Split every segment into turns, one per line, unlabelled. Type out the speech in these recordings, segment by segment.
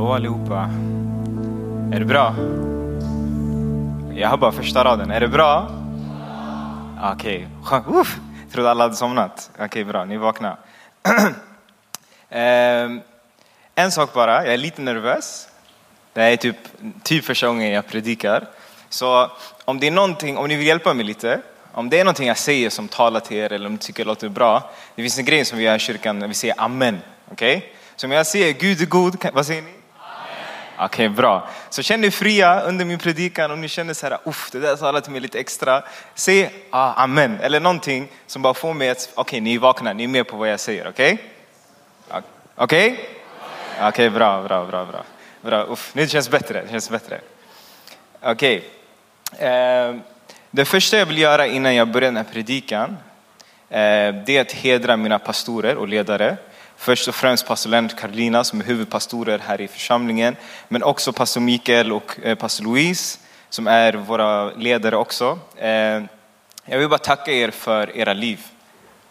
Hallå allihopa. Är det bra? Jag har bara första raden. Är det bra? Okej, okay. Uff, trodde alla hade somnat. Okej, okay, bra, ni är vakna. um, en sak bara, jag är lite nervös. Det är typ, typ första gången jag predikar. Så om det är någonting, om ni vill hjälpa mig lite, om det är någonting jag säger som talar till er eller om ni tycker det låter bra. Det finns en grej som vi gör i kyrkan när vi säger amen. Okej? Okay? Så om jag säger Gud är god, vad säger ni? Okej, okay, bra. Så känn er fria under min predikan om ni känner så här, uff, det där talar till mig lite extra. Säg ah, amen eller någonting som bara får mig att, okej, okay, ni är vakna, ni är med på vad jag säger, okej? Okay? Okej? Okay? Okej, okay, bra, bra, bra, bra. bra. Uff, nu känns bättre, det känns bättre. Okej. Eh, det första jag vill göra innan jag börjar den här predikan, eh, det är att hedra mina pastorer och ledare. Först och främst pastor Lennart Karolina som är huvudpastorer här i församlingen, men också pastor Mikael och eh, pastor Louise som är våra ledare också. Eh, jag vill bara tacka er för era liv.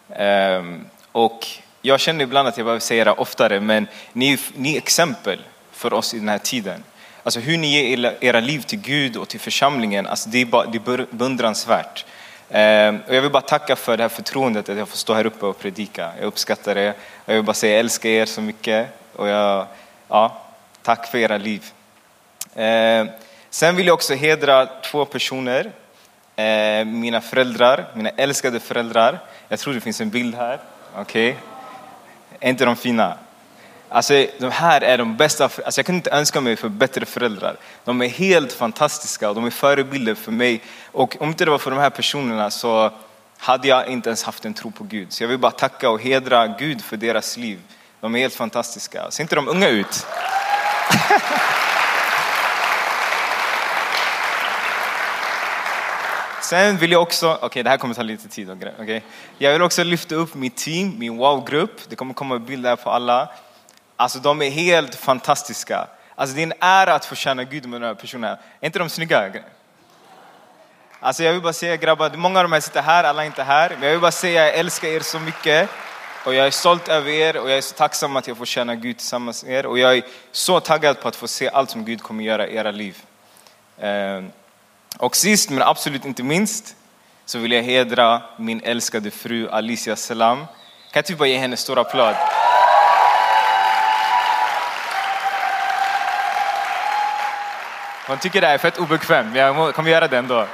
Eh, och jag känner ibland att jag behöver säga det oftare, men ni, ni är exempel för oss i den här tiden. Alltså hur ni ger era liv till Gud och till församlingen, alltså det är, bara, det är beundransvärt. Ehm, och jag vill bara tacka för det här förtroendet att jag får stå här uppe och predika. Jag uppskattar det. Jag vill bara säga jag älskar er så mycket. Och jag, ja, tack för era liv. Ehm, sen vill jag också hedra två personer. Ehm, mina föräldrar, mina älskade föräldrar. Jag tror det finns en bild här. Okej. Okay. Är inte de fina? Alltså, de här är de bästa, alltså jag kunde inte önska mig för bättre föräldrar. De är helt fantastiska och de är förebilder för mig. Och om inte det var för de här personerna så hade jag inte ens haft en tro på Gud. Så jag vill bara tacka och hedra Gud för deras liv. De är helt fantastiska. Ser inte de unga ut? Sen vill jag också, okej okay, det här kommer ta lite tid, okay? jag vill också lyfta upp mitt team, min wow-grupp. Det kommer komma bilder på alla. Alltså de är helt fantastiska. Alltså det är en ära att få känna Gud med de här personerna. Är inte de snygga? Alltså jag vill bara säga grabbar, många av de här sitter här, alla är inte här. Men jag vill bara säga jag älskar er så mycket. Och jag är stolt över er och jag är så tacksam att jag får känna Gud tillsammans med er. Och jag är så taggad på att få se allt som Gud kommer göra i era liv. Ehm, och sist men absolut inte minst så vill jag hedra min älskade fru Alicia Salam. Kan jag typ bara ge henne en stor applåd? Hon tycker det är fett obekvämt, men jag kommer göra det ändå.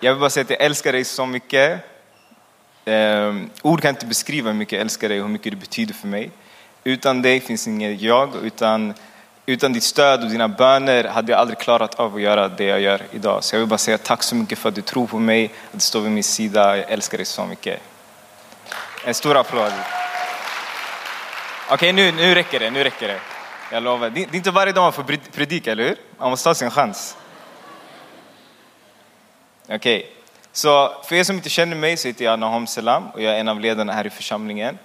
Jag vill bara säga att jag älskar dig så mycket. Um, ord kan inte beskriva hur mycket jag älskar dig och hur mycket du betyder för mig. Utan dig finns inget jag, utan, utan ditt stöd och dina böner hade jag aldrig klarat av att göra det jag gör idag. Så jag vill bara säga tack så mycket för att du tror på mig, att du står vid min sida. Jag älskar dig så mycket. En stor applåd. Okej, okay, nu, nu räcker det, nu räcker det. Jag lovar. Det är inte varje dag man får predika, eller hur? Man måste ta sin chans. Okej, okay. så för er som inte känner mig så heter jag Nahom Selam och jag är en av ledarna här i församlingen.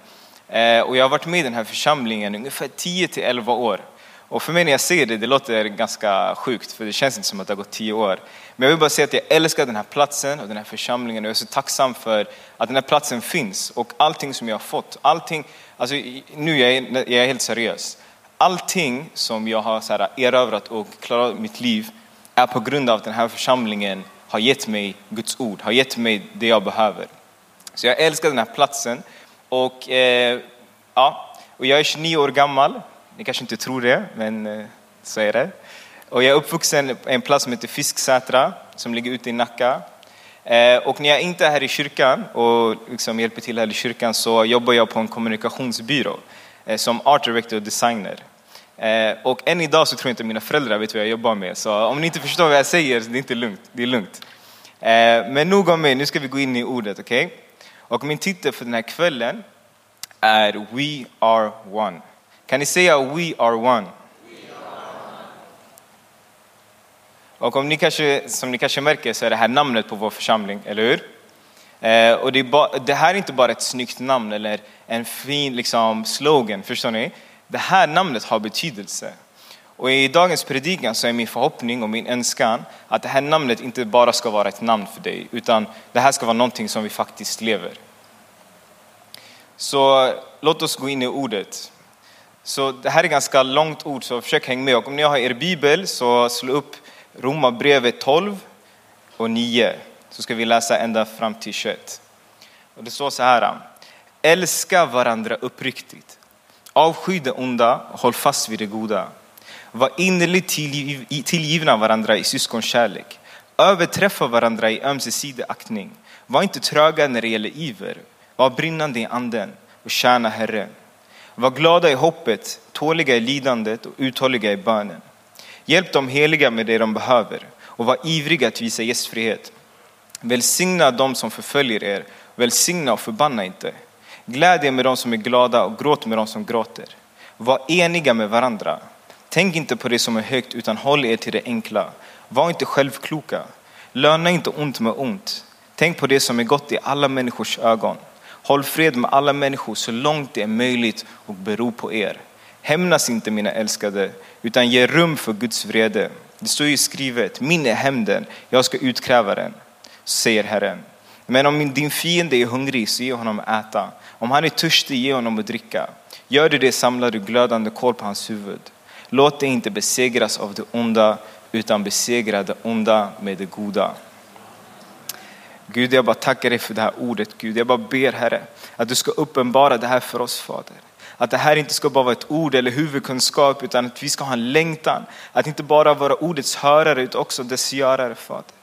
Eh, och jag har varit med i den här församlingen ungefär 10 till 11 år. Och för mig när jag ser det, det låter ganska sjukt för det känns inte som att det har gått 10 år. Men jag vill bara säga att jag älskar den här platsen och den här församlingen och jag är så tacksam för att den här platsen finns och allting som jag har fått. Allting, alltså nu är jag, jag är helt seriös allting som jag har så här, erövrat och klarat mitt liv är på grund av att den här församlingen har gett mig Guds ord, har gett mig det jag behöver. Så jag älskar den här platsen och, eh, ja, och jag är 29 år gammal. Ni kanske inte tror det, men eh, så är det. Och jag är uppvuxen på en plats som heter Fisksätra som ligger ute i Nacka. Eh, och när jag inte är här i kyrkan och liksom hjälper till här i kyrkan så jobbar jag på en kommunikationsbyrå Eh, som art director och designer. Eh, och än idag så tror jag inte mina föräldrar vet vad jag jobbar med. Så om ni inte förstår vad jag säger, det är inte lugnt. Det är lugnt. Eh, men nog om mig, nu ska vi gå in i ordet, okej? Okay? Och min titel för den här kvällen är We are one. Kan ni säga We are one? Och om ni kanske, som ni kanske märker så är det här namnet på vår församling, eller hur? Eh, och det, ba, det, här är inte bara ett snyggt namn eller en fin liksom, slogan, förstår ni? Det här namnet har betydelse. Och i dagens predikan så är min förhoppning och min önskan att det här namnet inte bara ska vara ett namn för dig, utan det här ska vara någonting som vi faktiskt lever. Så låt oss gå in i ordet. Så det här är ganska långt ord, så försök hänga med. Och om ni har er bibel så slå upp Romarbrevet 12 och 9. Så ska vi läsa ända fram till 21. Och det står så här. Älska varandra uppriktigt. Avsky det onda, håll fast vid det goda. Var innerligt tillgivna varandra i syskonkärlek. Överträffa varandra i ömsesidig aktning. Var inte tröga när det gäller iver. Var brinnande i anden och tjäna Herren. Var glada i hoppet, tåliga i lidandet och uthålliga i bönen. Hjälp de heliga med det de behöver och var ivriga att visa gästfrihet. Välsigna dem som förföljer er, välsigna och förbanna inte. Gläd er med dem som är glada och gråt med dem som gråter. Var eniga med varandra. Tänk inte på det som är högt utan håll er till det enkla. Var inte självkloka. Löna inte ont med ont. Tänk på det som är gott i alla människors ögon. Håll fred med alla människor så långt det är möjligt och bero på er. Hämnas inte mina älskade, utan ge rum för Guds vrede. Det står ju skrivet, min är hämnden, jag ska utkräva den, säger Herren. Men om din fiende är hungrig, så ge honom att äta. Om han är törstig, ge honom att dricka. Gör du det samlar du glödande kol på hans huvud. Låt dig inte besegras av det onda, utan besegra det onda med det goda. Gud, jag bara tackar dig för det här ordet. Gud, jag bara ber Herre att du ska uppenbara det här för oss Fader. Att det här inte ska bara vara ett ord eller huvudkunskap utan att vi ska ha en längtan. Att inte bara vara ordets hörare utan också dess görare Fader.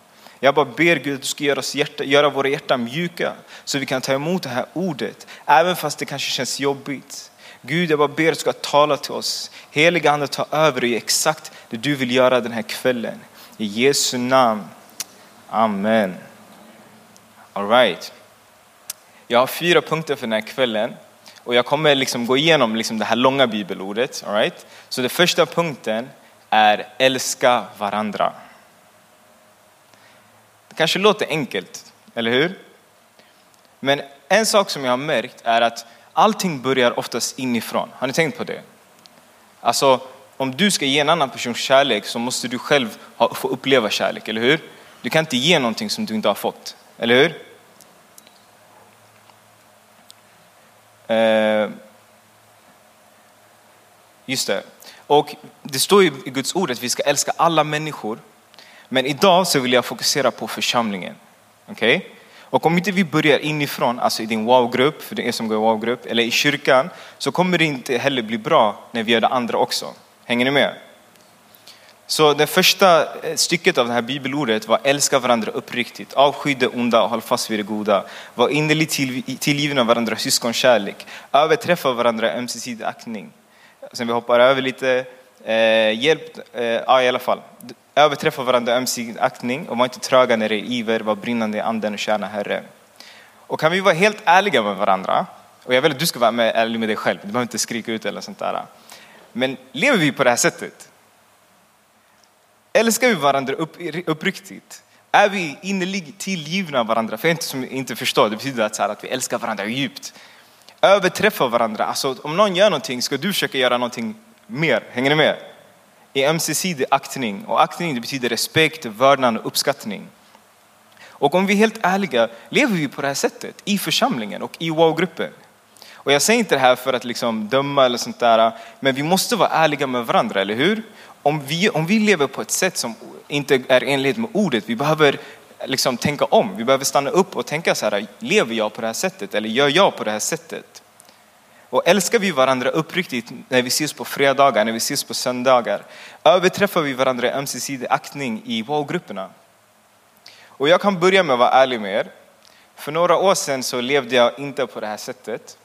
Jag bara ber Gud att du ska göra, oss hjärta, göra våra hjärtan mjuka så vi kan ta emot det här ordet. Även fast det kanske känns jobbigt. Gud, jag bara ber att du ska tala till oss. Heliga Ande, ta över och ge exakt det du vill göra den här kvällen. I Jesu namn. Amen. All right. Jag har fyra punkter för den här kvällen och jag kommer liksom gå igenom liksom det här långa bibelordet. All right? Så den första punkten är älska varandra. Det kanske låter enkelt, eller hur? Men en sak som jag har märkt är att allting börjar oftast inifrån. Har ni tänkt på det? Alltså, om du ska ge en annan person kärlek så måste du själv få uppleva kärlek, eller hur? Du kan inte ge någonting som du inte har fått, eller hur? Eh, just det. Och det står ju i Guds ord att vi ska älska alla människor. Men idag så vill jag fokusera på församlingen. Okay? Och om inte vi börjar inifrån, alltså i din wow-grupp, för det är som går i wow-grupp, eller i kyrkan, så kommer det inte heller bli bra när vi gör det andra också. Hänger ni med? Så det första eh, stycket av det här bibelordet var älska varandra uppriktigt, avsky det onda och håll fast vid det goda. Var innerligt tillgivna varandra syskonkärlek, överträffa varandra ömsesidig aktning. Sen vi hoppar över lite, eh, hjälp, eh, ja i alla fall. Överträffa varandra ömsesidig aktning och var inte tröga när det är iver, var brinnande i anden och tjäna Herre. Och kan vi vara helt ärliga med varandra, och jag vill att du ska vara med, ärlig med dig själv, du behöver inte skrika ut eller sånt där. Men lever vi på det här sättet? Älskar vi varandra upp, uppriktigt? Är vi innerligt tillgivna varandra? För jag inte, som inte förstår, det betyder att, så här, att vi älskar varandra djupt. Överträffa varandra. Alltså, om någon gör någonting ska du försöka göra någonting mer. Hänger ni med? I ömsesidig aktning. Och aktning det betyder respekt, vördnad och uppskattning. Och om vi är helt ärliga, lever vi på det här sättet i församlingen och i wow-gruppen? Och jag säger inte det här för att liksom döma eller sånt där, men vi måste vara ärliga med varandra, eller hur? om vi, om vi lever på ett sätt som inte är enligt med ordet, vi behöver liksom tänka om. Vi behöver stanna upp och tänka så här, lever jag på det här sättet eller gör jag på det här sättet? Och älskar vi varandra uppriktigt när vi ses på fredagar, när vi ses på söndagar? Överträffar vi varandra i ömsesidig aktning i wow-grupperna? Och jag kan börja med att vara ärlig med er. För några år sedan så levde jag inte på det här sättet.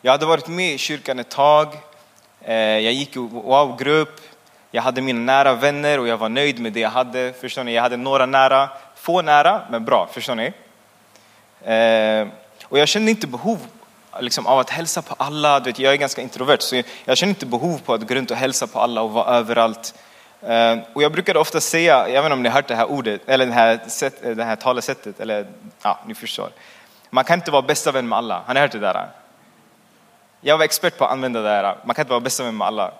Jag hade varit med i kyrkan ett tag. Eh, jag gick i wow-grupp. Jag hade mina nära vänner och jag var nöjd med det jag hade. Förstår ni? Jag hade några nära, få nära, men bra. Förstår ni? Eh, och jag kände inte behov liksom, av att hälsa på alla. Du vet, jag är ganska introvert, så jag känner inte behov på att gå runt och hälsa på alla och vara överallt. Uh, och jag brukade ofta säga, jag vet inte om ni har hört det här ordet, eller det här, sätt, eh, det här talesättet, eller ja, ni förstår. Man kan inte vara bästa vän med alla. Har ni hört det där? Jag var expert på att använda det här. Man kan inte vara bästa vän med alla.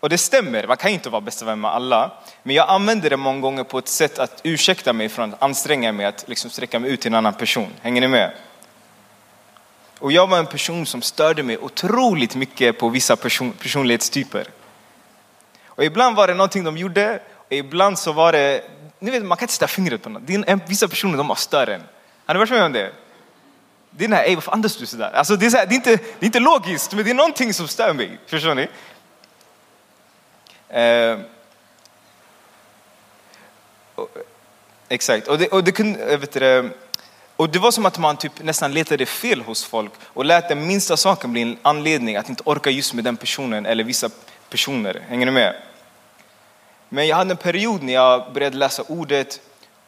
Och det stämmer, man kan inte vara bästa vän med alla. Men jag använder det många gånger på ett sätt att ursäkta mig från att anstränga mig att liksom sträcka mig ut till en annan person. Hänger ni med? Och jag var en person som störde mig otroligt mycket på vissa person, personlighetstyper. Och ibland var det någonting de gjorde och ibland så var det, ni vet man kan inte sätta fingret på något. Vissa personer de har större än. Har ni varit med om det? Det är den här, varför andas du sådär? Alltså det, är så här, det, är inte, det är inte logiskt, men det är någonting som stör mig. Förstår ni? Eh, och, exakt, och det, och det kunde, vet du, och det var som att man typ nästan letade fel hos folk och lät den minsta saken bli en anledning att inte orka just med den personen eller vissa personer. Hänger ni med? Men jag hade en period när jag började läsa ordet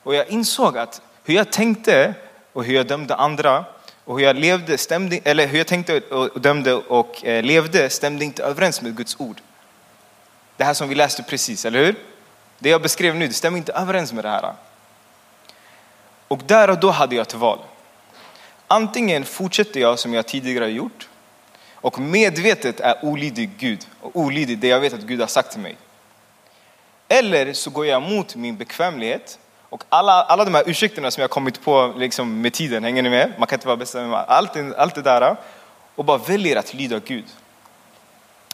och jag insåg att hur jag tänkte och hur jag dömde andra och hur jag levde stämde, eller hur jag tänkte och dömde och eh, levde stämde inte överens med Guds ord. Det här som vi läste precis, eller hur? Det jag beskrev nu, det stämmer inte överens med det här. Och där och då hade jag ett val. Antingen fortsätter jag som jag tidigare gjort och medvetet är olydig Gud och olydig det jag vet att Gud har sagt till mig. Eller så går jag emot min bekvämlighet och alla, alla de här ursäkterna som jag kommit på liksom med tiden, hänger ni med? Man kan inte vara bästa med allt, allt det där och bara väljer att lyda Gud.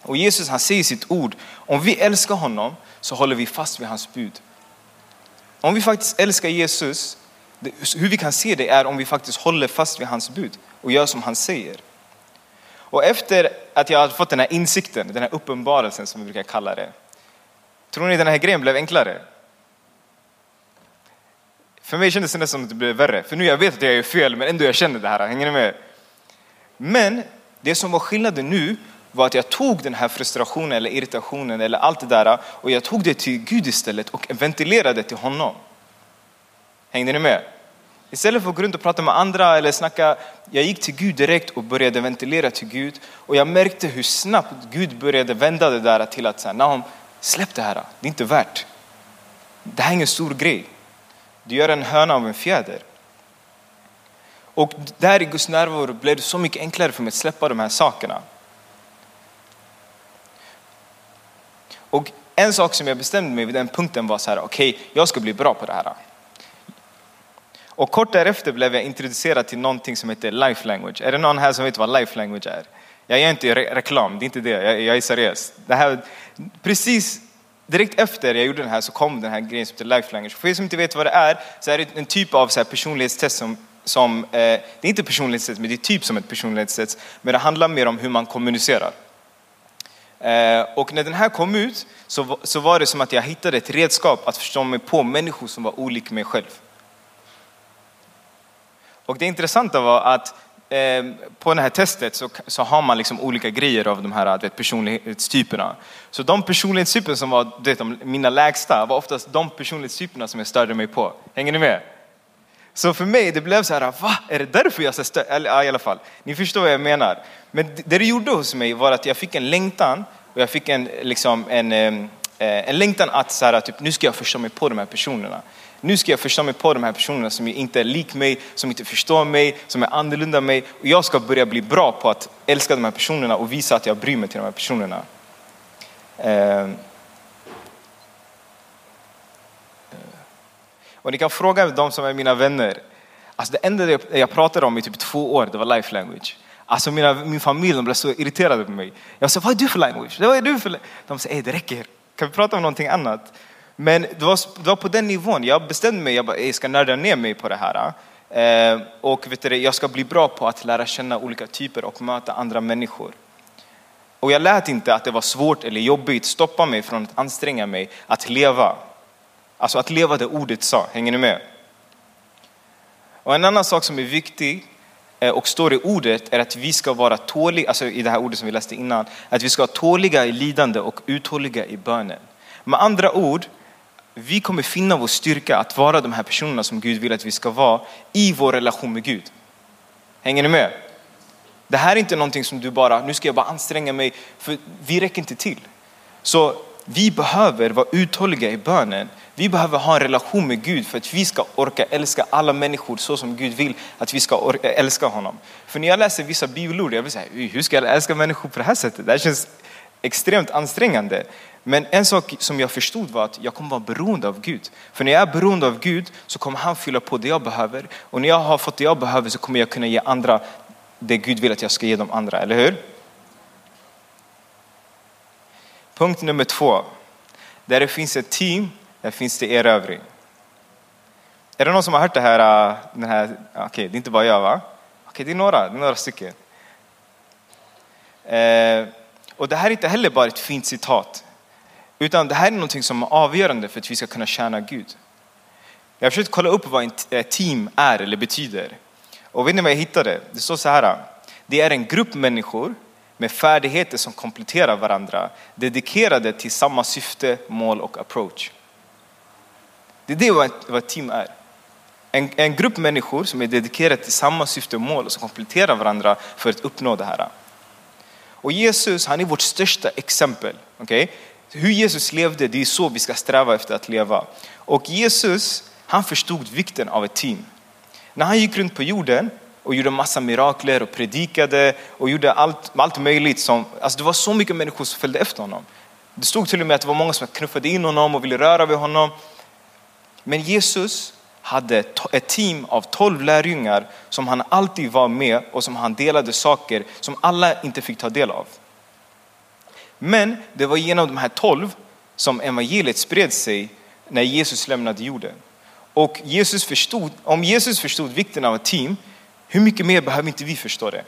Och Jesus han säger sitt ord, om vi älskar honom så håller vi fast vid hans bud. Om vi faktiskt älskar Jesus, hur vi kan se det är om vi faktiskt håller fast vid hans bud och gör som han säger. Och efter att jag hade fått den här insikten, den här uppenbarelsen som vi brukar kalla det. Tror ni den här grejen blev enklare? För mig kändes det nästan som att det blev värre. För nu jag vet att jag är fel, men ändå jag känner det här. Hänger ni med? Men det som var skillnaden nu var att jag tog den här frustrationen eller irritationen eller allt det där och jag tog det till Gud istället och ventilerade till honom. Hängde ni med? Istället för att gå runt och prata med andra eller snacka, jag gick till Gud direkt och började ventilera till Gud och jag märkte hur snabbt Gud började vända det där till att säga, Nahum, släpp det här, det är inte värt. Det här är ingen stor grej. Du gör en höna av en fjäder. Och där i Guds närvaro blev det så mycket enklare för mig att släppa de här sakerna. Och en sak som jag bestämde mig vid den punkten var så här, okej, okay, jag ska bli bra på det här. Och kort därefter blev jag introducerad till någonting som heter life language. Är det någon här som vet vad life language är? Jag gör inte re reklam, det är inte det, jag, jag är seriös. Det här, precis direkt efter jag gjorde den här så kom den här grejen som heter life language. För er som inte vet vad det är, så är det en typ av så här personlighetstest som, som eh, det är inte personlighetstest, men det är typ som ett personlighetstest. Men det handlar mer om hur man kommunicerar. Eh, och när den här kom ut så, så var det som att jag hittade ett redskap att förstå mig på människor som var olika mig själv. Och det intressanta var att eh, på det här testet så, så har man liksom olika grejer av de här vet, personlighetstyperna. Så de personlighetstyper som var vet, mina lägsta var oftast de personlighetstyperna som jag störde mig på. Hänger ni med? Så för mig det blev så här, va? Är det därför jag störde stör? Eller ja, i alla fall, ni förstår vad jag menar. Men det det gjorde hos mig var att jag fick en längtan och jag fick en, liksom, en, ehm, eh, en längtan att så här, typ, nu ska jag förstå mig på de här personerna. Nu ska jag förstå mig på de här personerna som inte är lik mig, som inte förstår mig, som är annorlunda mig. Och jag ska börja bli bra på att älska de här personerna och visa att jag bryr mig till de här personerna. Ehm. Och ni kan fråga de som är mina vänner. Alltså det enda jag pratade om i typ två år, det var life language. Alltså mina, min familj de blev så irriterade på mig. Jag sa, vad är du för language? Vad är du för De sa, det räcker. Kan vi prata om någonting annat? Men det var, det var på den nivån. Jag bestämde mig, jag, bara, jag ska nörda ner mig på det här. Eh, eh och vet du, jag ska bli bra på att lära känna olika typer och möta andra människor. Och jag lät inte att det var svårt eller jobbigt stoppa mig från att anstränga mig att leva. Alltså att leva det ordet sa, hänger ni med? Och en annan sak som är viktig eh, och står i ordet är att vi ska vara tåliga, alltså i det här ordet som vi läste innan, att vi ska vara tåliga i lidande och uthålliga i bönen. Med andra ord, vi kommer finna vår styrka att vara de här personerna som Gud vill att vi ska vara i vår relation med Gud. Hänger ni med? Det här är inte någonting som du bara, nu ska jag bara anstränga mig, för vi räcker inte till. Så vi behöver vara uthålliga i bönen. Vi behöver ha en relation med Gud för att vi ska orka älska alla människor så som Gud vill att vi ska orka älska honom. För när jag läser vissa bibelord, jag vill säga, hur ska jag älska människor på det här sättet? Det här känns extremt ansträngande. Men en sak som jag förstod var att jag kommer vara beroende av Gud. För när jag är beroende av Gud så kommer han fylla på det jag behöver. Och när jag har fått det jag behöver så kommer jag kunna ge andra det Gud vill att jag ska ge de andra, eller hur? Punkt nummer två. Där det finns ett team, där finns det erövring. Är det någon som har hört det här? Äh, den här okej, okay, det är inte bara jag va? Okej, okay, det är några, det är några stycken. Eh, och det här är inte heller bara ett fint citat. Utan det här är någonting som är avgörande för att vi ska kunna tjäna Gud. Jag har försökt kolla upp vad ett eh, team är eller betyder. Och vet ni vad jag hittade? Det står så här. Det är en grupp människor med färdigheter som kompletterar varandra, dedikerade till samma syfte, mål och approach. Det är det vad ett team är. En, en grupp människor som är dedikerade till samma syfte och mål och som kompletterar varandra för att uppnå det här. Och Jesus, han är vårt största exempel. Okay? Hur Jesus levde, det är så vi ska sträva efter att leva. Och Jesus, han förstod vikten av ett team. När han gick runt på jorden och gjorde massa mirakler och predikade och gjorde allt, allt möjligt. Som, alltså det var så mycket människor som följde efter honom. Det stod till och med att det var många som knuffade in honom och ville röra vid honom. Men Jesus hade ett team av tolv lärjungar som han alltid var med och som han delade saker som alla inte fick ta del av. Men det var genom de här tolv som evangeliet spred sig när Jesus lämnade jorden. Och Jesus förstod, om Jesus förstod vikten av ett team, hur mycket mer behöver inte vi förstå det?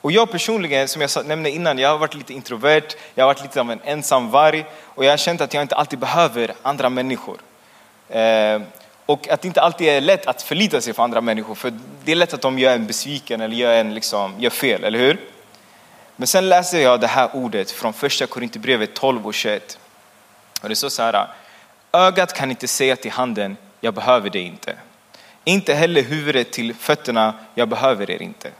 Och jag personligen, som jag nämnde innan, jag har varit lite introvert, jag har varit lite av en ensam varg och jag har känt att jag inte alltid behöver andra människor. Eh, och att det inte alltid är lätt att förlita sig på andra människor, för det är lätt att de gör en besviken eller gör, en liksom, gör fel, eller hur? Men sen läser jag det här ordet från första Korinthierbrevet 12 och 21. Och det står så här, ögat kan inte säga till handen, jag behöver dig inte. Inte heller huvudet till fötterna, jag behöver er inte.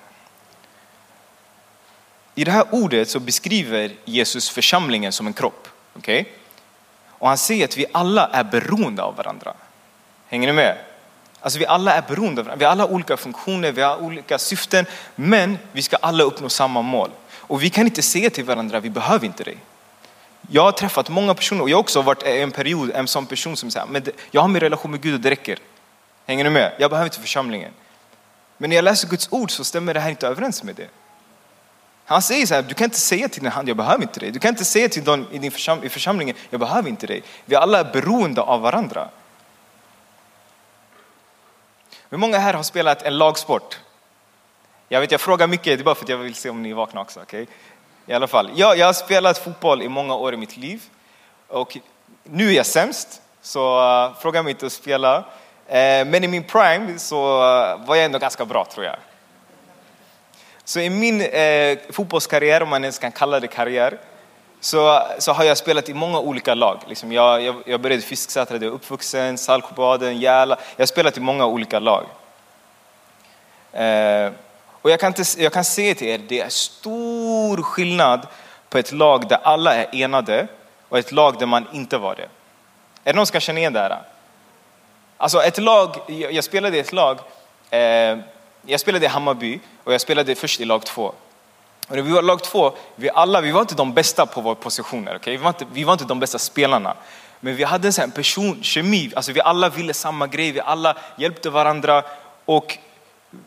I det här ordet så beskriver Jesus församlingen som en kropp. Okay? Och han säger att vi alla är beroende av varandra. Hänger ni med? Alltså vi alla är beroende av varandra. Vi har alla olika funktioner, vi har olika syften, men vi ska alla uppnå samma mål. Och vi kan inte säga till varandra, vi behöver inte dig. Jag har träffat många personer och jag har också varit i en period en sån person som säger, men jag har min relation med Gud och det räcker. Hänger ni med? Jag behöver inte församlingen. Men när jag läser Guds ord så stämmer det här inte överens med det. Han säger så här, du kan inte säga till din hand, jag behöver inte dig. Du kan inte säga till dem i, din försam i församlingen, jag behöver inte dig. Vi alla är beroende av varandra. Hur många här har spelat en lagsport? Jag vet, jag frågar mycket, det är bara för att jag vill se om ni är vakna också. Okay? I alla fall, jag, jag har spelat fotboll i många år i mitt liv och nu är jag sämst, så uh, fråga mig inte att spela. Uh, men i min prime så uh, var jag ändå ganska bra tror jag. Så i min fotbollskarriär, om man ens kan kalla det karriär, så, så har jag spelat i många olika lag. Liksom jag, jag, jag började Fisksätra, där jag är uppvuxen, Saltsjöbaden, Järla. Jag har spelat i många olika lag. Och jag kan, inte, jag kan säga till er, det är stor skillnad på ett lag där alla är enade och ett lag där man inte var det. Är det någon som kan känna igen det här? Alltså ett lag, jag spelade i ett lag eh, jag spelade i Hammarby och jag spelade först i lag två. Och när vi var lag två, vi alla, vi var inte de bästa på våra positioner. Okay? Vi, var inte, vi var inte de bästa spelarna. Men vi hade en sån personkemi, alltså vi alla ville samma grej, vi alla hjälpte varandra. Och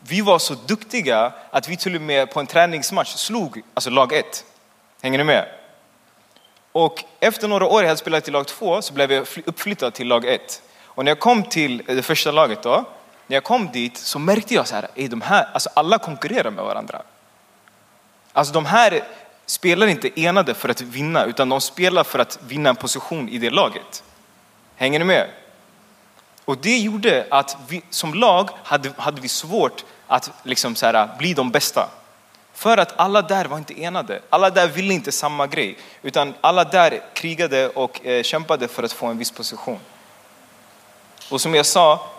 vi var så duktiga att vi till och med på en träningsmatch slog alltså lag 1. Hänger ni med? Och efter några år jag hade spelat i lag 2 så blev jag uppflyttad till lag 1. Och när jag kom till eh, det första laget då, när jag kom dit så märkte jag så här, är de här, alltså alla konkurrerar med varandra. Alltså de här spelar inte enade för att vinna, utan de spelar för att vinna en position i det laget. Hänger ni med? Och det gjorde att vi som lag hade, hade vi svårt att liksom så här, bli de bästa. För att alla där var inte enade. Alla där ville inte samma grej. Utan alla där krigade och eh, kämpade för att få en viss position. Och som jag sa,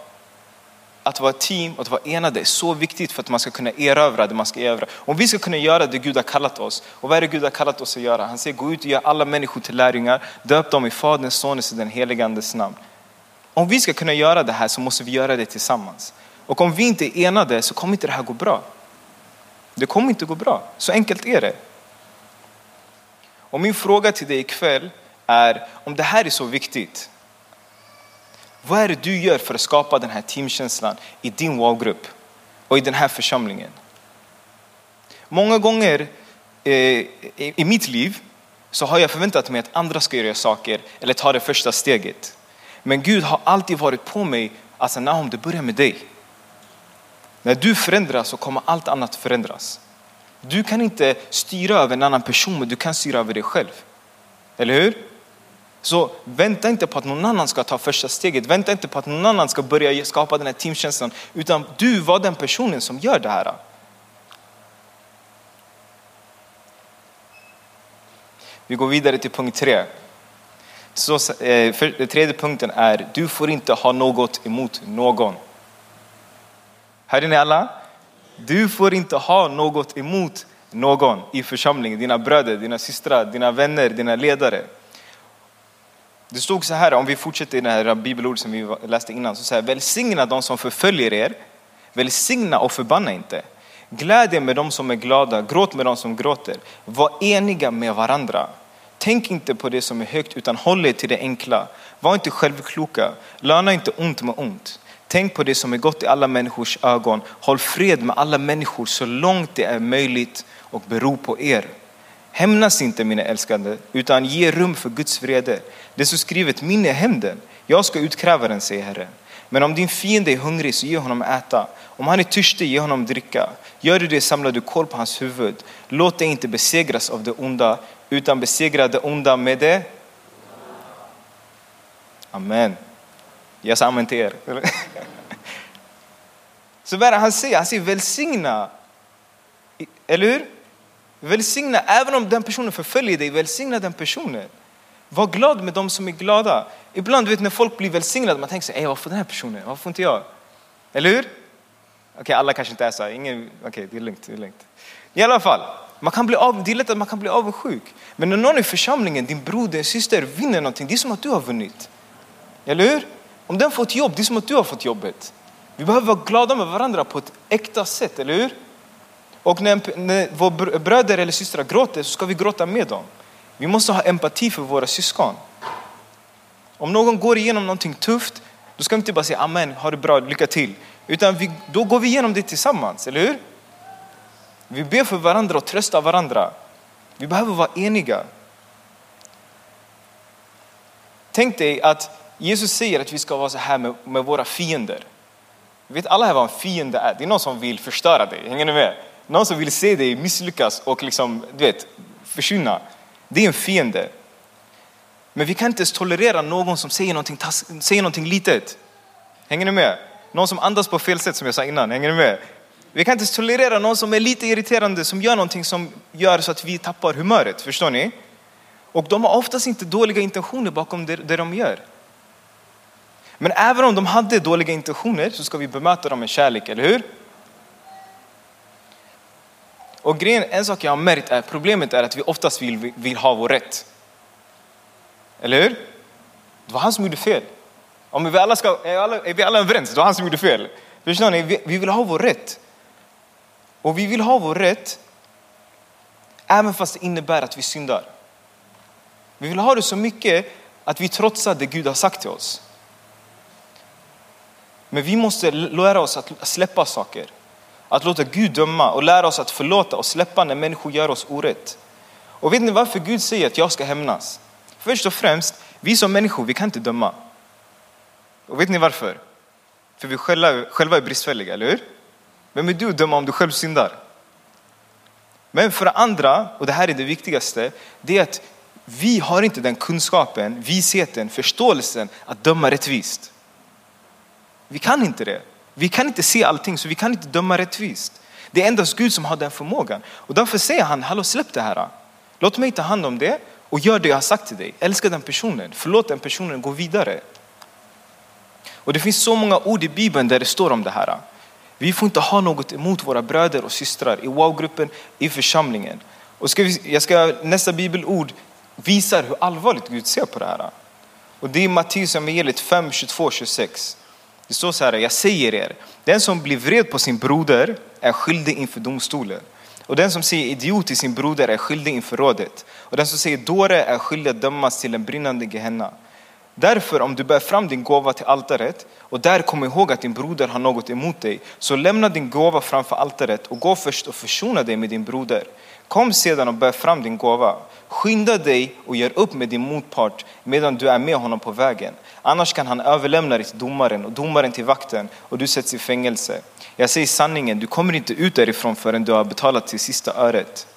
att vara ett team och att vara enade är så viktigt för att man ska kunna erövra det man ska erövra. Om vi ska kunna göra det Gud har kallat oss, och vad är det Gud har kallat oss att göra? Han säger gå ut och gör alla människor till lärjungar, döp dem i Faderns, Sonens och den helige Andes namn. Om vi ska kunna göra det här så måste vi göra det tillsammans. Och om vi inte är enade så kommer inte det här gå bra. Det kommer inte gå bra, så enkelt är det. Och min fråga till dig ikväll är, om det här är så viktigt, vad är det du gör för att skapa den här teamkänslan i din wow-grupp? och i den här församlingen. Många gånger eh, i mitt liv så har jag förväntat mig att andra ska göra saker eller ta det första steget. Men Gud har alltid varit på mig, alltså Nahum det börjar med dig. När du förändras så kommer allt annat förändras. Du kan inte styra över en annan person, men du kan styra över dig själv. Eller hur? Så vänta inte på att någon annan ska ta första steget. Vänta inte på att någon annan ska börja skapa den här teamkänslan. Utan du var den personen som gör det här. Vi går vidare till punkt tre. Så, eh, för, den tredje punkten är, du får inte ha något emot någon. Hörde ni alla? Du får inte ha något emot någon i församlingen, dina bröder, dina systrar, dina vänner, dina ledare. Det stod så här, om vi fortsätter i det här bibelordet som vi läste innan, så säger välsigna de som förföljer er, välsigna och förbanna inte. Gläd er med de som är glada, gråt med de som gråter. Var eniga med varandra. Tänk inte på det som är högt utan håll er till det enkla. Var inte självkloka, löna inte ont med ont. Tänk på det som är gott i alla människors ögon. Håll fred med alla människor så långt det är möjligt och bero på er. Hämnas inte mina älskade, utan ge rum för Guds vrede. Det som skrivet, min är hämnden, jag ska utkräva den, säger Herren. Men om din fiende är hungrig så ge honom äta. Om han är törstig, ge honom dricka. Gör du det samlar du kol på hans huvud. Låt dig inte besegras av det onda, utan besegra det onda med det. Amen. Jag sa amen till er. Så vad är det han säger? Han säger välsigna. Eller hur? Välsigna, även om den personen förföljer dig, välsigna den personen. Var glad med de som är glada. Ibland vet när folk blir välsignade, man tänker sig, varför den här personen? Varför inte jag? Eller hur? Okej, okay, alla kanske inte är så. Ingen, okej, okay, det är lugnt. Det är lugnt. I alla fall, man kan bli av, det är lätt att man kan bli avundsjuk. Men när någon i församlingen, din bror, din syster vinner någonting, det är som att du har vunnit. Eller hur? Om den får ett jobb, det är som att du har fått jobbet. Vi behöver vara glada med varandra på ett äkta sätt, eller hur? Och när, när våra bröder eller systrar gråter så ska vi gråta med dem. Vi måste ha empati för våra syskon. Om någon går igenom någonting tufft, då ska vi inte bara säga amen, ha det bra, lycka till. Utan vi, då går vi igenom det tillsammans, eller hur? Vi ber för varandra och tröstar varandra. Vi behöver vara eniga. Tänk dig att Jesus säger att vi ska vara så här med, med våra fiender. Vi Vet alla här vad en fiende är? Det är någon som vill förstöra dig, hänger ni med? Någon som vill se dig misslyckas och liksom, du vet, försvinna. Det är en fiende. Men vi kan inte ens tolerera någon som säger någonting, säger någonting litet. Hänger ni med? Någon som andas på fel sätt som jag sa innan, hänger ni med? Vi kan inte tolerera någon som är lite irriterande, som gör någonting som gör så att vi tappar humöret, förstår ni? Och de har oftast inte dåliga intentioner bakom det, det de gör. Men även om de hade dåliga intentioner så ska vi bemöta dem med kärlek, eller hur? Och grejen, en sak jag har märkt är problemet är att vi oftast vill, vill ha vår rätt. Eller hur? Det var han som gjorde fel. Om vi alla ska, är, alla, är vi alla överens? Det var han som gjorde fel. Förstår ni? Vi, vi vill ha vår rätt. Och vi vill ha vår rätt även fast det innebär att vi syndar. Vi vill ha det så mycket att vi trotsar det Gud har sagt till oss. Men vi måste lära oss att släppa saker. Att låta Gud döma och lära oss att förlåta och släppa när människor gör oss orätt. Och vet ni varför Gud säger att jag ska hämnas? Först och främst, vi som människor, vi kan inte döma. Och vet ni varför? För vi själva, själva är bristfälliga, eller hur? Vem är du att döma om du själv syndar? Men för det andra, och det här är det viktigaste, det är att vi har inte den kunskapen, visheten, förståelsen att döma rättvist. Vi kan inte det. Vi kan inte se allting så vi kan inte döma rättvist. Det är endast Gud som har den förmågan. Och därför säger han, hallå släpp det här. Låt mig ta hand om det och gör det jag har sagt till dig. Älska den personen, förlåt den personen, gå vidare. Och det finns så många ord i Bibeln där det står om det här. Vi får inte ha något emot våra bröder och systrar i wow-gruppen, i församlingen. Och ska vi, jag ska, nästa bibelord visar hur allvarligt Gud ser på det här. Och det är Matteus evangeliet 5, 22, 26. Det står så här, jag säger er, den som blir vred på sin broder är skyldig inför domstolen. Och den som säger idiot till sin broder är skyldig inför rådet. Och den som säger dåre är skyldig att dömas till en brinnande Gehenna. Därför om du bär fram din gåva till altaret och där kom ihåg att din broder har något emot dig, så lämna din gåva framför altaret och gå först och försona dig med din broder. Kom sedan och bär fram din gåva. Skynda dig och gör upp med din motpart medan du är med honom på vägen. Annars kan han överlämna dig till domaren och domaren till vakten och du sätts i fängelse. Jag säger sanningen, du kommer inte ut därifrån förrän du har betalat till sista öret.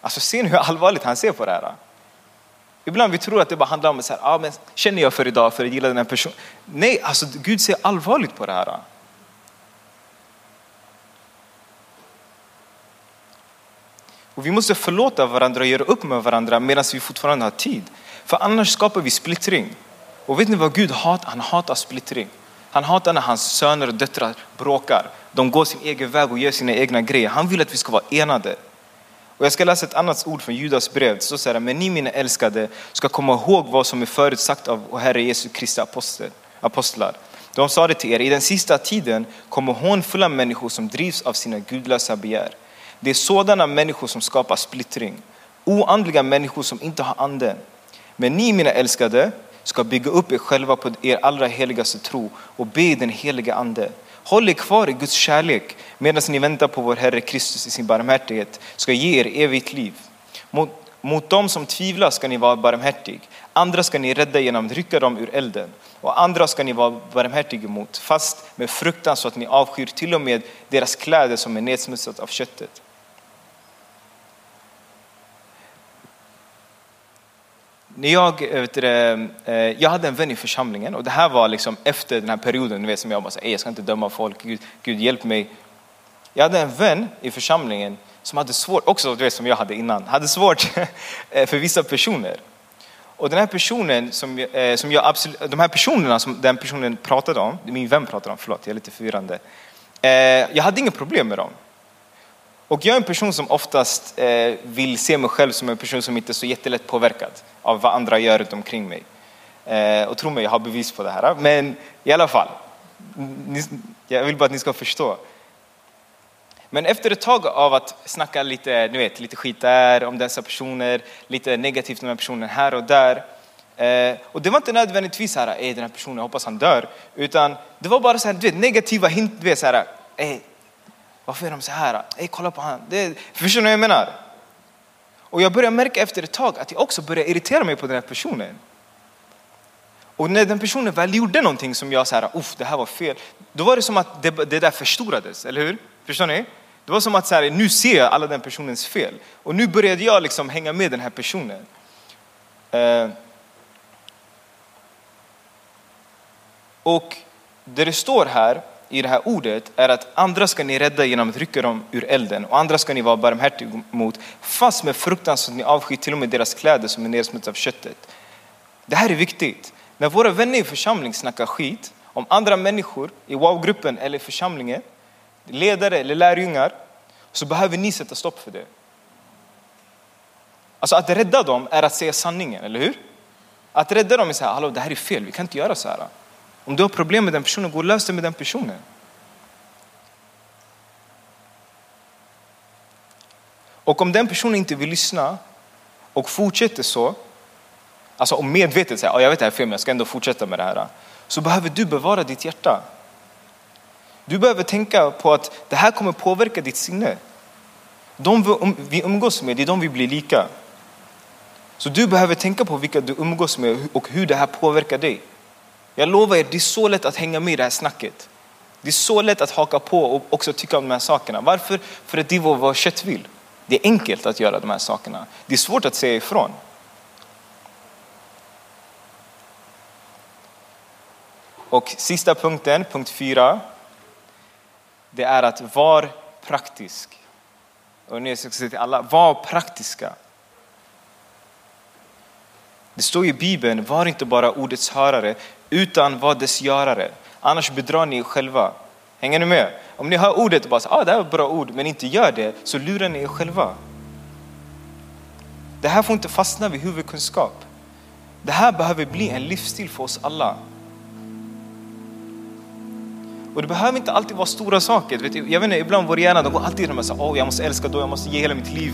Alltså ser ni hur allvarligt han ser på det här? Ibland vi tror att det bara handlar om så här, ah, men känner jag för idag för att gilla den här personen. Nej, alltså Gud ser allvarligt på det här. Och vi måste förlåta varandra och göra upp med varandra medan vi fortfarande har tid. För annars skapar vi splittring. Och vet ni vad Gud hatar? Han hatar splittring. Han hatar när hans söner och döttrar bråkar. De går sin egen väg och gör sina egna grejer. Han vill att vi ska vara enade. Och jag ska läsa ett annat ord från Judas brev. Det står Så här, men ni mina älskade ska komma ihåg vad som är förutsagt av Herre Jesu Kristi apostlar. De sa det till er, i den sista tiden kommer hånfulla människor som drivs av sina gudlösa begär. Det är sådana människor som skapar splittring. Oandliga människor som inte har anden. Men ni mina älskade ska bygga upp er själva på er allra heligaste tro och be den heliga ande. Håll er kvar i Guds kärlek medan ni väntar på vår Herre Kristus i sin barmhärtighet ska ge er evigt liv. Mot, mot dem som tvivlar ska ni vara barmhärtig. Andra ska ni rädda genom att rycka dem ur elden. Och andra ska ni vara barmhärtiga mot, fast med fruktan så att ni avskyr till och med deras kläder som är nedsmutsat av köttet. När jag, eh, vet du, eh, jag hade en vän i församlingen och det här var liksom efter den här perioden vet, som jag bara, jag ska inte döma folk, Gud, Gud hjälp mig. Jag hade en vän i församlingen som hade svårt, också du vet, som jag hade innan, hade svårt eh, för vissa personer. Och den här personen som, som jag absolut, de här personerna som den personen pratade om, min vän pratade om, förlåt jag är lite förvirrande. Jag hade inga problem med dem. Och jag är en person som oftast eh, vill se mig själv som en person som inte är så jättelätt påverkad av vad andra gör runt omkring mig. Eh, och tro mig, jag har bevis på det här. Men i alla fall, ni, jag vill bara att ni ska förstå. Men efter ett tag av att snacka lite, ni vet, lite skit där om dessa personer, lite negativt om den här personen här och där. Eh, och det var inte nödvändigtvis så här, den här personen, jag hoppas han dör. Utan det var bara så här, du vet, negativa hint, du vet, så här, varför är de så här? Ey, kolla på han. Det, förstår ni vad jag menar? Och jag börjar märka efter ett tag att jag också börjar irritera mig på den här personen. Och när den personen väl gjorde någonting som jag så här, uff det här var fel. Då var det som att det, det där förstorades, eller hur? Förstår ni? Det var som att så här, nu ser jag alla den personens fel. Och nu började jag liksom hänga med den här personen. Eh, och det det står här i det här ordet är att andra ska ni rädda genom att rycka dem ur elden och andra ska ni vara barmhärtiga mot fast med fruktan så att ni avskyr till och med deras kläder som är nedsmutsade av köttet. Det här är viktigt. När våra vänner i församling snackar skit om andra människor i wow-gruppen eller i församlingen, ledare eller lärjungar, så behöver ni sätta stopp för det. Alltså att rädda dem är att säga sanningen, eller hur? Att rädda dem är så här, hallå det här är fel, vi kan inte göra så här. Om du har problem med den personen, gå och lös det med den personen. Och om den personen inte vill lyssna och fortsätter så, alltså om medvetet säger jag vet det här är fel men jag ska ändå fortsätta med det här. Så behöver du bevara ditt hjärta. Du behöver tänka på att det här kommer påverka ditt sinne. De vi umgås med, det är de vi blir lika. Så du behöver tänka på vilka du umgås med och hur det här påverkar dig. Jag lovar er, det är så lätt att hänga med i det här snacket. Det är så lätt att haka på och också tycka om de här sakerna. Varför? För att det är vad kött vill. Det är enkelt att göra de här sakerna. Det är svårt att säga ifrån. Och sista punkten, punkt fyra, det är att var praktisk. Och nu ska jag säga till alla, var praktiska. Det står i Bibeln, var inte bara ordets hörare utan var dess görare. Annars bedrar ni er själva. Hänger ni med? Om ni hör ordet och bara ah, det här är ett bra ord, men inte gör det, så lurar ni er själva. Det här får inte fastna vid huvudkunskap. Det här behöver bli en livsstil för oss alla. Och det behöver inte alltid vara stora saker. Jag vet inte, ibland vår hjärna går alltid de här, oh, jag måste älska då, jag måste ge hela mitt liv.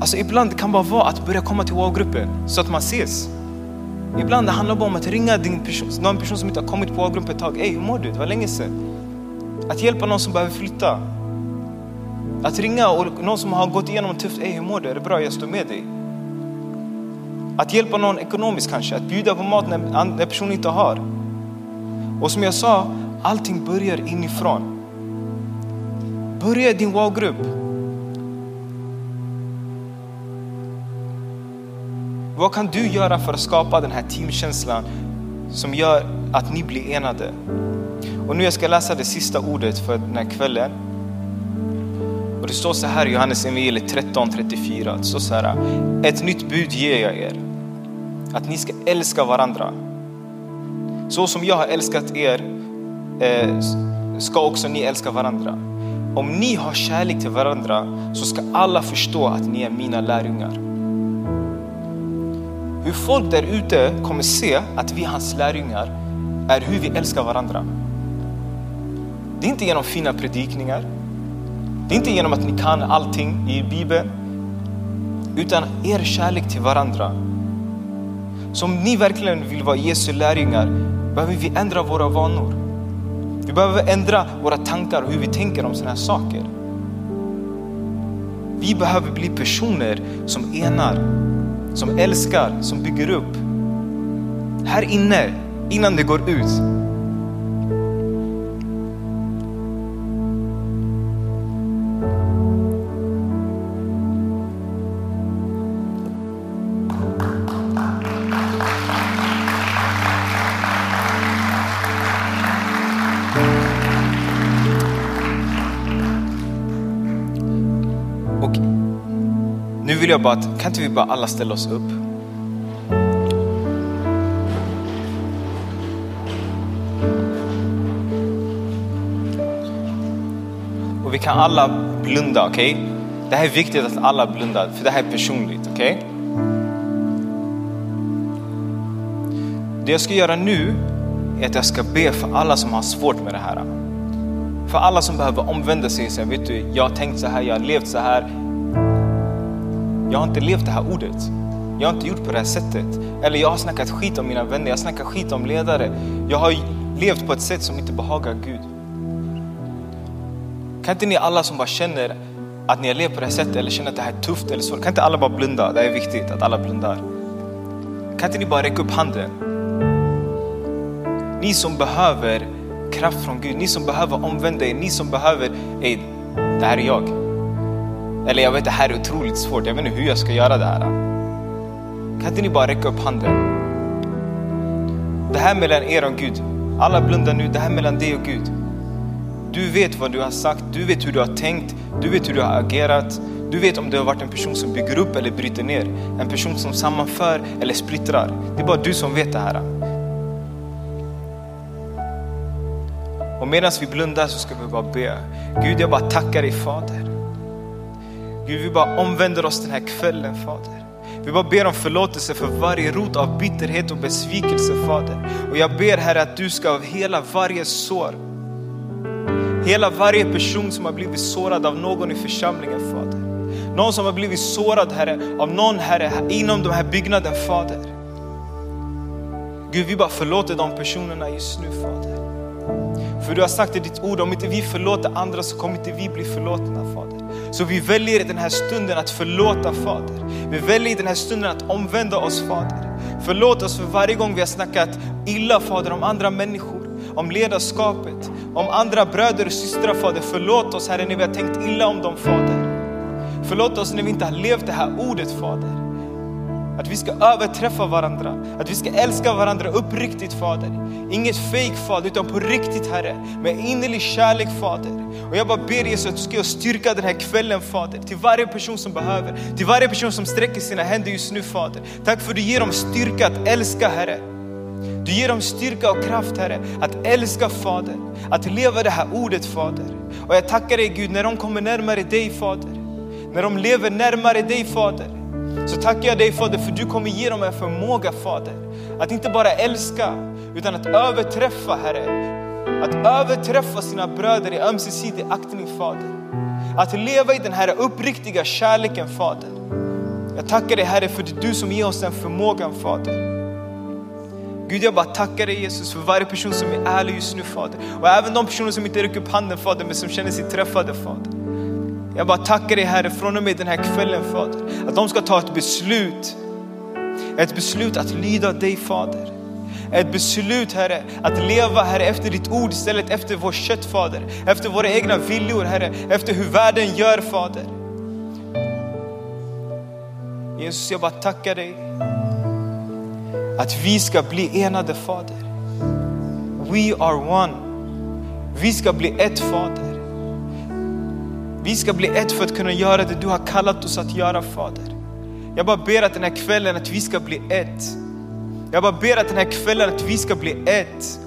Alltså ibland kan det bara vara att börja komma till wow-gruppen så att man ses. Ibland det handlar bara om att ringa din person, någon person som inte har kommit på A-grupp ett tag. Ey, hur mår du? Det var länge sedan. Att hjälpa någon som behöver flytta. Att ringa och någon som har gått igenom tufft. Ey, hur mår du? Är det bra? Jag står med dig. Att hjälpa någon ekonomiskt kanske. Att bjuda på mat när, när personen inte har. Och som jag sa, allting börjar inifrån. Börja i din wow-grupp. Vad kan du göra för att skapa den här teamkänslan som gör att ni blir enade? Och nu jag ska läsa det sista ordet för den här kvällen. Och det står så här i Johannes evangeliet 13.34. Det står så här. Ett nytt bud ger jag er. Att ni ska älska varandra. Så som jag har älskat er eh, ska också ni älska varandra. Om ni har kärlek till varandra så ska alla förstå att ni är mina lärjungar. Hur folk där ute kommer se att vi är hans lärjungar är hur vi älskar varandra. Det är inte genom fina predikningar. Det är inte genom att ni kan allting i Bibeln. Utan er kärlek till varandra. Så om ni verkligen vill vara Jesu lärjungar behöver vi ändra våra vanor. Vi behöver ändra våra tankar och hur vi tänker om sådana här saker. Vi behöver bli personer som enar, som älskar, som bygger upp. Här inne, innan det går ut. Vill jag bara att, kan inte vi bara alla ställa oss upp? Och vi kan alla blunda, okej? Okay? Det här är viktigt att alla blundar, för det här är personligt, okej? Okay? Det jag ska göra nu är att jag ska be för alla som har svårt med det här. För alla som behöver omvända sig och säga, vet du, jag har tänkt så här, jag har levt så här. Jag har inte levt det här ordet. Jag har inte gjort på det här sättet. Eller jag har snackat skit om mina vänner, jag har snackat skit om ledare. Jag har levt på ett sätt som inte behagar Gud. Kan inte ni alla som bara känner att ni har levt på det här sättet eller känner att det här är tufft eller så, kan inte alla bara blunda? Det är viktigt att alla blundar. Kan inte ni bara räcka upp handen? Ni som behöver kraft från Gud, ni som behöver omvända er, ni som behöver, ey, det här är jag. Eller jag vet det här är otroligt svårt, jag vet inte hur jag ska göra det här. Kan inte ni bara räcka upp handen? Det här mellan er och Gud, alla blundar nu, det här mellan dig och Gud. Du vet vad du har sagt, du vet hur du har tänkt, du vet hur du har agerat. Du vet om du har varit en person som bygger upp eller bryter ner. En person som sammanför eller splittrar. Det är bara du som vet det här. Och medan vi blundar så ska vi bara be. Gud, jag bara tackar dig Fader. Gud, vi bara omvänder oss den här kvällen Fader. Vi bara ber om förlåtelse för varje rot av bitterhet och besvikelse Fader. Och jag ber Herre att du ska av hela varje sår, hela varje person som har blivit sårad av någon i församlingen Fader. Någon som har blivit sårad Herre, av någon Herre inom den här byggnaden Fader. Gud, vi bara förlåter de personerna just nu Fader. För du har sagt i ditt ord, om inte vi förlåter andra så kommer inte vi bli förlåtna Fader. Så vi väljer i den här stunden att förlåta Fader. Vi väljer i den här stunden att omvända oss Fader. Förlåt oss för varje gång vi har snackat illa Fader om andra människor, om ledarskapet, om andra bröder och systrar Fader. Förlåt oss Herre när vi har tänkt illa om dem Fader. Förlåt oss när vi inte har levt det här ordet Fader. Att vi ska överträffa varandra, att vi ska älska varandra uppriktigt Fader. Inget fake Fader, utan på riktigt Herre, med innerlig kärlek Fader. Och jag bara ber Jesus att du ska styrka den här kvällen Fader, till varje person som behöver, till varje person som sträcker sina händer just nu Fader. Tack för att du ger dem styrka att älska Herre. Du ger dem styrka och kraft Herre, att älska Fader, att leva det här ordet Fader. Och jag tackar dig Gud när de kommer närmare dig Fader, när de lever närmare dig Fader. Så tackar jag dig Fader för du kommer ge dem en förmåga Fader. Att inte bara älska utan att överträffa Herre. Att överträffa sina bröder i ömsesidig aktning Fader. Att leva i den här uppriktiga kärleken Fader. Jag tackar dig Herre för det är du som ger oss den förmågan Fader. Gud, jag bara tackar dig Jesus för varje person som är ärlig just nu Fader. Och även de personer som inte räcker upp handen Fader, men som känner sig träffade Fader. Jag bara tackar dig Herre från och med den här kvällen Fader. Att de ska ta ett beslut. Ett beslut att lyda dig Fader. Ett beslut Herre, att leva Herre efter ditt ord istället efter vår kött Fader. Efter våra egna viljor Herre, efter hur världen gör Fader. Jesus, jag bara tackar dig att vi ska bli enade Fader. We are one. Vi ska bli ett Fader. Vi ska bli ett för att kunna göra det du har kallat oss att göra Fader. Jag bara ber att den här kvällen att vi ska bli ett. Jag bara ber att den här kvällen att vi ska bli ett.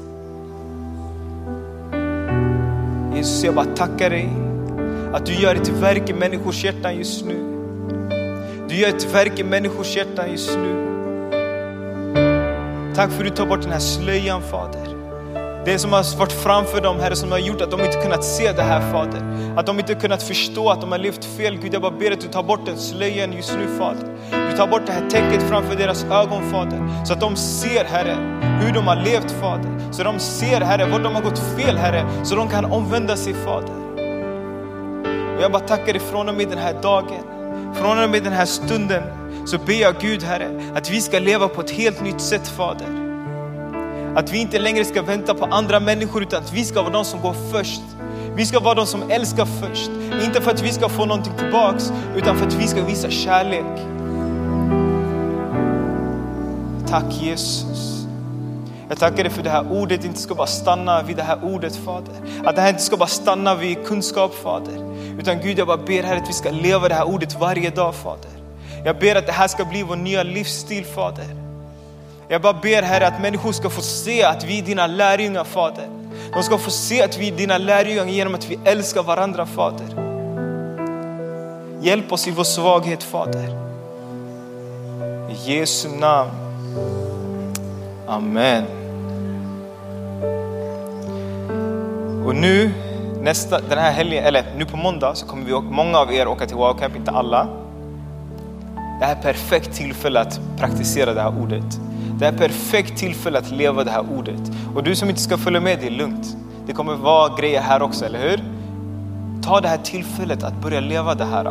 Jesus, jag bara tackar dig att du gör ett verk i människors hjärtan just nu. Du gör ett verk i människors hjärtan just nu. Tack för att du tar bort den här slöjan Fader. Det som har varit framför dem Herre som har gjort att de inte kunnat se det här Fader. Att de inte kunnat förstå att de har levt fel. Gud jag bara ber att du tar bort den slöjan just nu Fader. Du tar bort det här täcket framför deras ögon Fader. Så att de ser Herre hur de har levt Fader. Så de ser Herre var de har gått fel Herre. Så de kan omvända sig Fader. Och jag bara tackar dig från och med den här dagen. Från och med den här stunden så ber jag Gud Herre att vi ska leva på ett helt nytt sätt Fader. Att vi inte längre ska vänta på andra människor utan att vi ska vara de som går först. Vi ska vara de som älskar först. Inte för att vi ska få någonting tillbaks utan för att vi ska visa kärlek. Tack Jesus. Jag tackar dig för det här ordet inte ska bara stanna vid det här ordet Fader. Att det här inte ska bara stanna vid kunskap Fader. Utan Gud jag bara ber här att vi ska leva det här ordet varje dag Fader. Jag ber att det här ska bli vår nya livsstil Fader. Jag bara ber Herre att människor ska få se att vi är dina lärjungar Fader. De ska få se att vi är dina lärjungar genom att vi älskar varandra Fader. Hjälp oss i vår svaghet Fader. I Jesu namn. Amen. Och nu nästa, den här helgen, eller nu på måndag så kommer vi, många av er åka till Wow Camp, inte alla. Det här är perfekt tillfälle att praktisera det här ordet. Det är ett perfekt tillfälle att leva det här ordet. Och du som inte ska följa med, det är lugnt. Det kommer vara grejer här också, eller hur? Ta det här tillfället att börja leva det här.